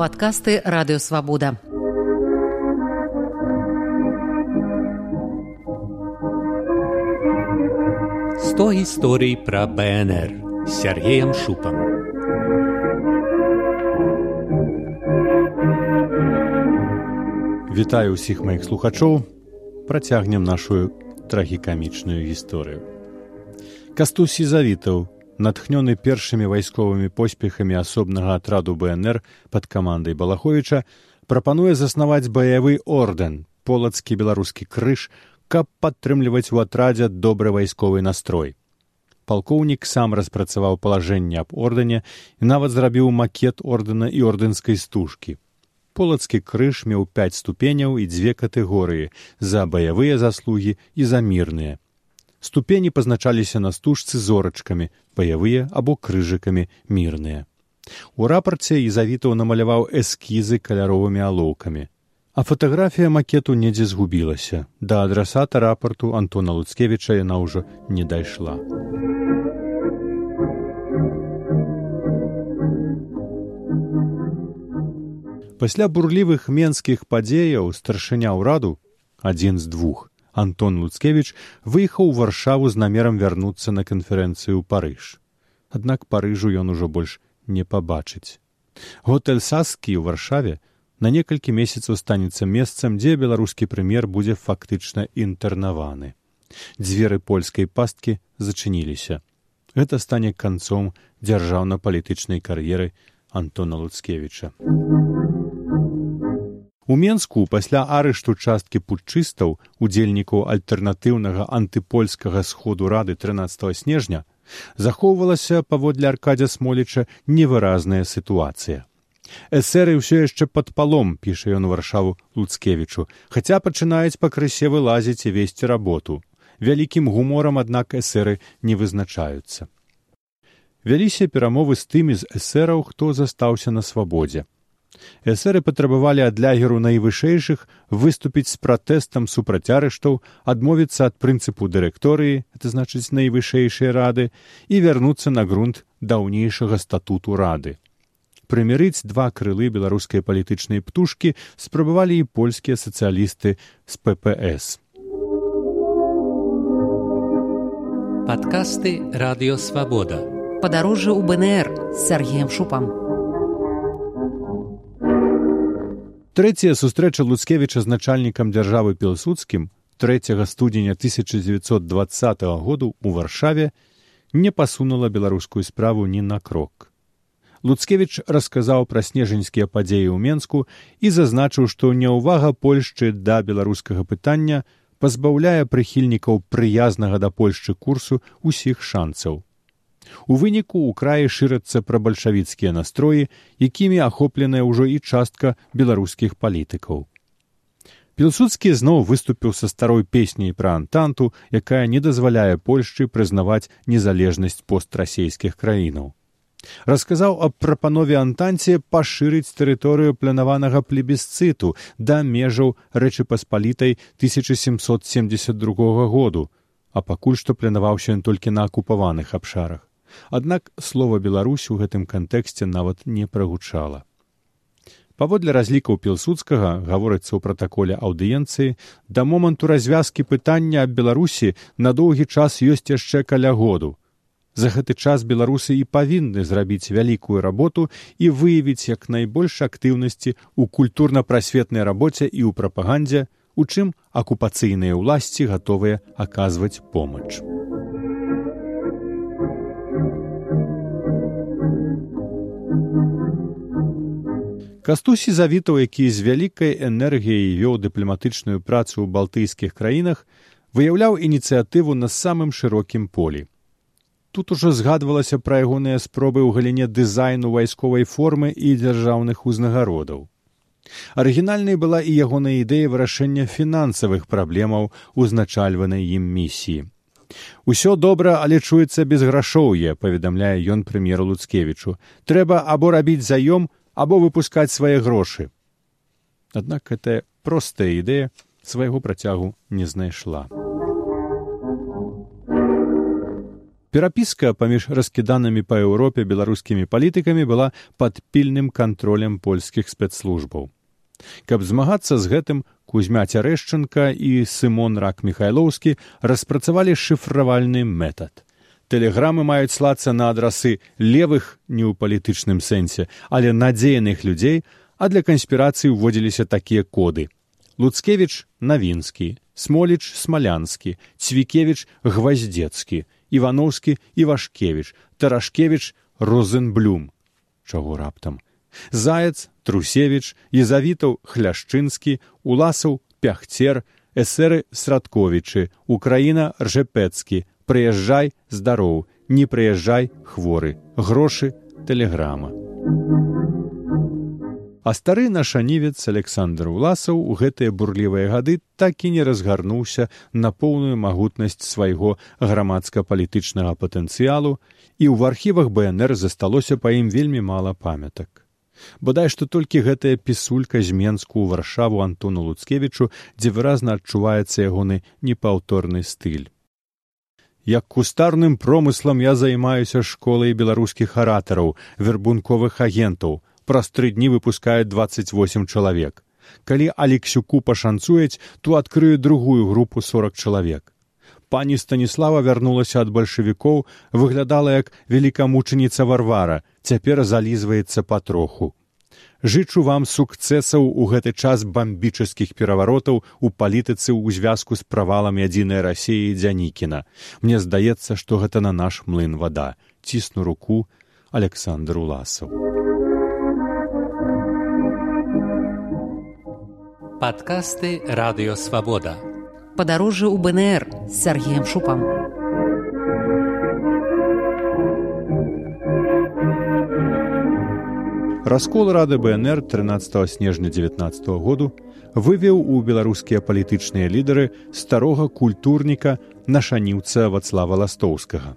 падкасты радыёвабода. Сто гісторый пра БНР з Сергеем Шупам. Вітаю ўсіх маіх слухачоў, працягнем нашу трагікамічную гісторыю. Кастусі завітаў, натхнёны першымі вайсковымі поспехамі асобнага атраду БНР пад камандай Балаховіча, прапануе заснаваць баявы ордэн, полацкі беларускі крыж, каб падтрымліваць у атрадзе добры вайсковы настрой. Палкоўнік сам распрацаваў палажэнне аб ордэне і нават зрабіў макет ордэна і ордэнскай стужкі. Полацкі крыж меў пяць ступеняў і дзве катэгорыі за баявыя заслугі і за мірныя ступені пазначаліся на стужцы зорачкамі баявыя або крыжыкамі мірныя. У рапарце ізавітаў намаляваў эскізы каляровымі алоўкамі. А фатаграфія макету недзе згубілася. Да адрасата рапарту антона луцкевіча яна ўжо не дайшла. Пасля бурлівых менскіх падзеяў старшыня ўраду адзін з двух Антон Луцкевіч выехаў у варшаву з намерам вярнуцца на канферэнцыю ў парыж. Аднак парыжу ён ужо больш не пабачыць. Готэль саскі ў варшаве на некалькі месяцаў станецца месцам, дзе беларускі прэм'ер будзе фактычна інтэрнаваны. Дзверы польскай пасткі зачыніліся. Гэта стане канцом дзяржаўна-палітычнай кар'еры Антона Луцкевіча. У Менску пасля арышту часткі путчыстаў удзельнікаў альтэрнатыўнага антыпольскага сходу рады 13 снежня захоўвалася паводле аркадзя смоліча невыразная сітуацыя. Эсеры ўсё яшчэ пад палом піша ён варшаву луцкевічу, хаця пачынаюць пакрысе вылазіць і весці работу. Вялікім гуморам, аднак эсеры не вызначаюцца. Вяліся перамовы з тымі з эсераў, хто застаўся на свабодзе эсеры патрабавалі ад лягеру найвышэйшых выступіць з пратэстам супраць арыштаў адмовіцца ад прынцыпу дырэкторыі это значыць найвышэйшай рады і вярнуцца на грунт даўнейшага статуту рады. Прымірыць два крылы беларускай палітычнай птушкі спрабавалі і польскія сацыялісты з ппс падкасты радыёвабода падарожжа ў бнр з сергеем шупам Трэцяя сустрэча Луцкевіча з начальнікам дзяржавы пілсудскім 3 студзеня 1920 году ў варшаве не пасунула беларускую справу ні на крок. Луцкевіч расказаў пра снежаньскія падзеі ў Менску і зазначыў, што няўвага Польшчы да беларускага пытання пазбаўляе прыхільнікаў прыязнага да Польшчы курсу ўсіх шанцаў. У выніку ў краі шырацца пра бальшавіцкія настроі, якімі ахопленая ўжо і частка беларускіх палітыкаў. Пілсудскі зноў выступіў са старой песняй пра антанту, якая не дазваляе Польшчы прызнаваць незалежнасць пострасейскіх краінаў. Расказаў аб прапанове антанце пашырыць тэрыторыю планаванага плебісцыту да межаў рэчы паспалітай 1772 году, а пакуль што планаваўся ён толькі на акупаваных абшарах. Аднак слова Беларусь у гэтым кантэксце нават не прагучала. Паводле разлікаў пілсудскага гаворыцца ў пратаколе аўдыенцыі да моманту развязкі пытання аб беларусі на доўгі час ёсць яшчэ каля году. За гэты час беларусы і павінны зрабіць вялікую работу і выявіць як найбольш актыўнасці ў культурна-прасветнай рабоце і ў прапагандзе, у чым акупацыйныя ўласці гатовыя аказваць помач. Кастусі завітаў, які з вялікай энергіяй вёў дыпламатычную працу ў балтыйскіх краінах, выяўляў ініцыятыву на самым шырокім полі. Тут ужо згадвалася пра ягоныя спробы ў галіне дызайну вайсковай формы і дзяржаўных узнагародаў. Арыгінальнай была і ягоная ідэя вырашэння фінансавых праблемаў узначальванай ім місіі. Усё добра, але чуецца без грашоўе, паведамляе ён прэм'еру Луцкевічу. Трэба або рабіць заём, або выпускаць свае грошы. Аднак гэтая простая ідэя свайго працягу не знайшла. Перапіска паміж раскіданымі па Еўропе беларускімі палітыкамі была пад пільным кантролем польскіх спецслужбаў. Каб змагацца з гэтым кузьмя цярэшчынка і сымон рак михайлоўскі распрацавалі шыфравальны метад. Тэлеграмы маюць слацца на адрасы левых не ў палітычным сэнсе, але надзеяных людзей, а для канспірацыі ўводзіліся такія коды. Луцкевіч навінскі, смоліч смалянскі, цвікевіч гваздзецкі, івановскі івашкевич тарашкевич розенблюм чаго раптам заяц трусевич езавітаў хляшчынскі уласаў пяхцер эсеры срадковічы украіна ржепецкі прыязджай здароў не прыязджай хворы грошы тэлеграма А стары нашанівец Александр Уласаў у гэтыя бурлівыя гады так і не разгарнуўся на поўную магутнасць свайго грамадска-палітычнага патэнцыялу і ў архівах БНР засталося па ім вельмі мала памятак. Бадай што толькі гэтая пісулька з менску ў варшаву Антону Луцкевічу, дзе выразна адчуваецца ягоны непаўторны стыль. Як кустарным промыслам я займаюся школай беларускіх аратараў, вербунковых агентаў, праз тры дні выпускаюць 28 чалавек. Калі Алексюку пашанцуюць, то адкрыю другую групу 40 чалавек. Пані Станіслава вярнулася ад бальшавікоў, выглядала як велікамучаніца варвара, цяпер залізваецца патроху. Жычу вам сукцэсаў у гэты час бамбічаскіх пераваротаў у палітыцы ў звязку з правалам адзінай рассіі дзянікіна. Мне здаецца, што гэта на наш млын вада. Цісну руку Александр Уласаў. Падкасты радыёвабода. Падарожжа ў БНР з Сергеем Шупам. Раскол рады БНР 13 снежня 19 году вывеў у беларускія палітычныя лідары старога культурніка нашаніўца вацлава ластоўскага.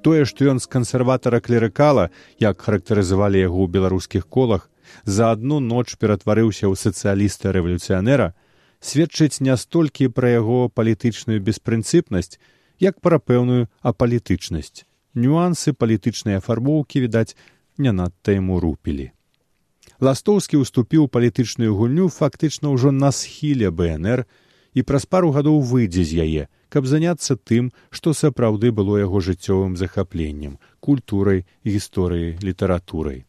Тое, што ён з кансерватара клерыкала, як характарызавалі яго ў беларускіх колах, за адну ноч ператварыўся ў сацыяліста рэвалюцыянера, сведчыць не столькі пра яго палітычную беспрынцыпнасць, як пра пэўную апалітычнасць. Нюансы палітычнай афарбоўкі, відаць, не надта яму рупілі. Ластоўскі ўступіў палітычную гульню фактычна ўжо на схіле БНР і праз пару гадоў выйдзе з яе, каб заняцца тым, што сапраўды было яго жыццёвым захапленнем, культурай, гісторыяй, літаратурай.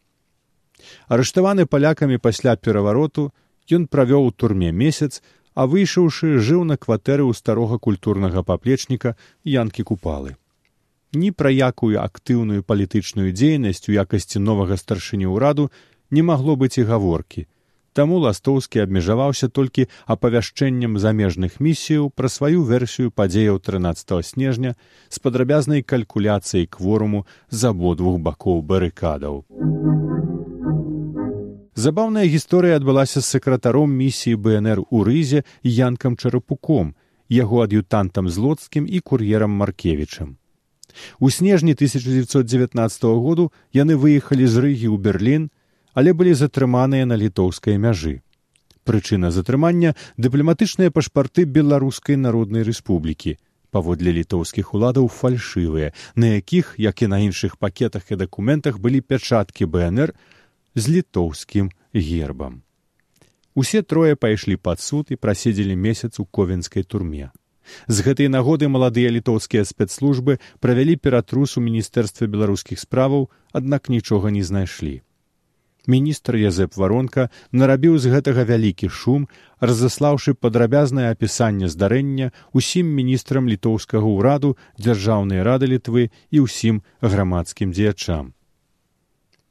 Арыштаваны палякамі пасля перавароту, ён правёў у турме месяц, а выйшаўшы жыў на кватэры ў старога культурнага паплечніка янкі купалы. Ні пра якую актыўную палітычную дзейнасць у якасці новага старшыні ўраду не магло быць і гаворкі. Таму ластоўскі абмежаваўся толькі апавяшчэннем замежных місіяў пра сваю версію падзеяў 13 снежня з падрабязнай калькуляцыяй кворуму з абодвух бакоў барыкадаў. Забаўная гісторыя адбылася з сакратаром місіі БНР у рызе янкам чарапуком, яго ад'ютантам злоцкім і кур'ерам маркевічам. У снежні 1919 году яны выехалі з рыгі ў Берлін, але былі затрыманыя на літоўскай мяжы. Прычына затрымання дыпламатычныя пашпарты беларускай народнай рэспублікі, паводле літоўскіх уладаў фальшывыя, на якіх, як і на іншых пакетах і дакументах былі пячаткі БНР, з літоўскім гербам. Усе трое пайшлі пад суд і праседзелі месяц у ковенскай турме. З гэтай нагоды маладыя літоўскія спецслужбы правялі ператрус у міністэрстве беларускіх справаў, аднак нічога не знайшлі. Міністр Язэп варонка нарабіў з гэтага вялікі шум, разаслаўшы падрабязнае апісанне здарэння усім міністрам літоўскага ўраду дзяржаўнай рады літвы і ўсім грамадскім дзеячам.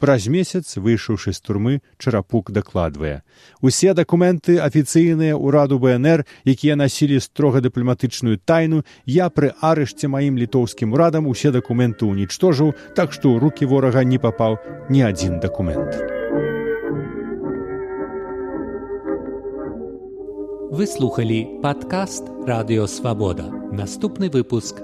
Праз месяц выйшаўшы з турмы чарапук дакладвае. Усе дакументы афіцыйныя ўраду бнр якія насілі строга дыпламатычную тайну я пры арышце маім літоўскім урадам усе дакументы ўнічтожыў так што ў рукі ворага не папаў ні адзін дакумент выслухалі падкаст радыёвабода наступны выпуск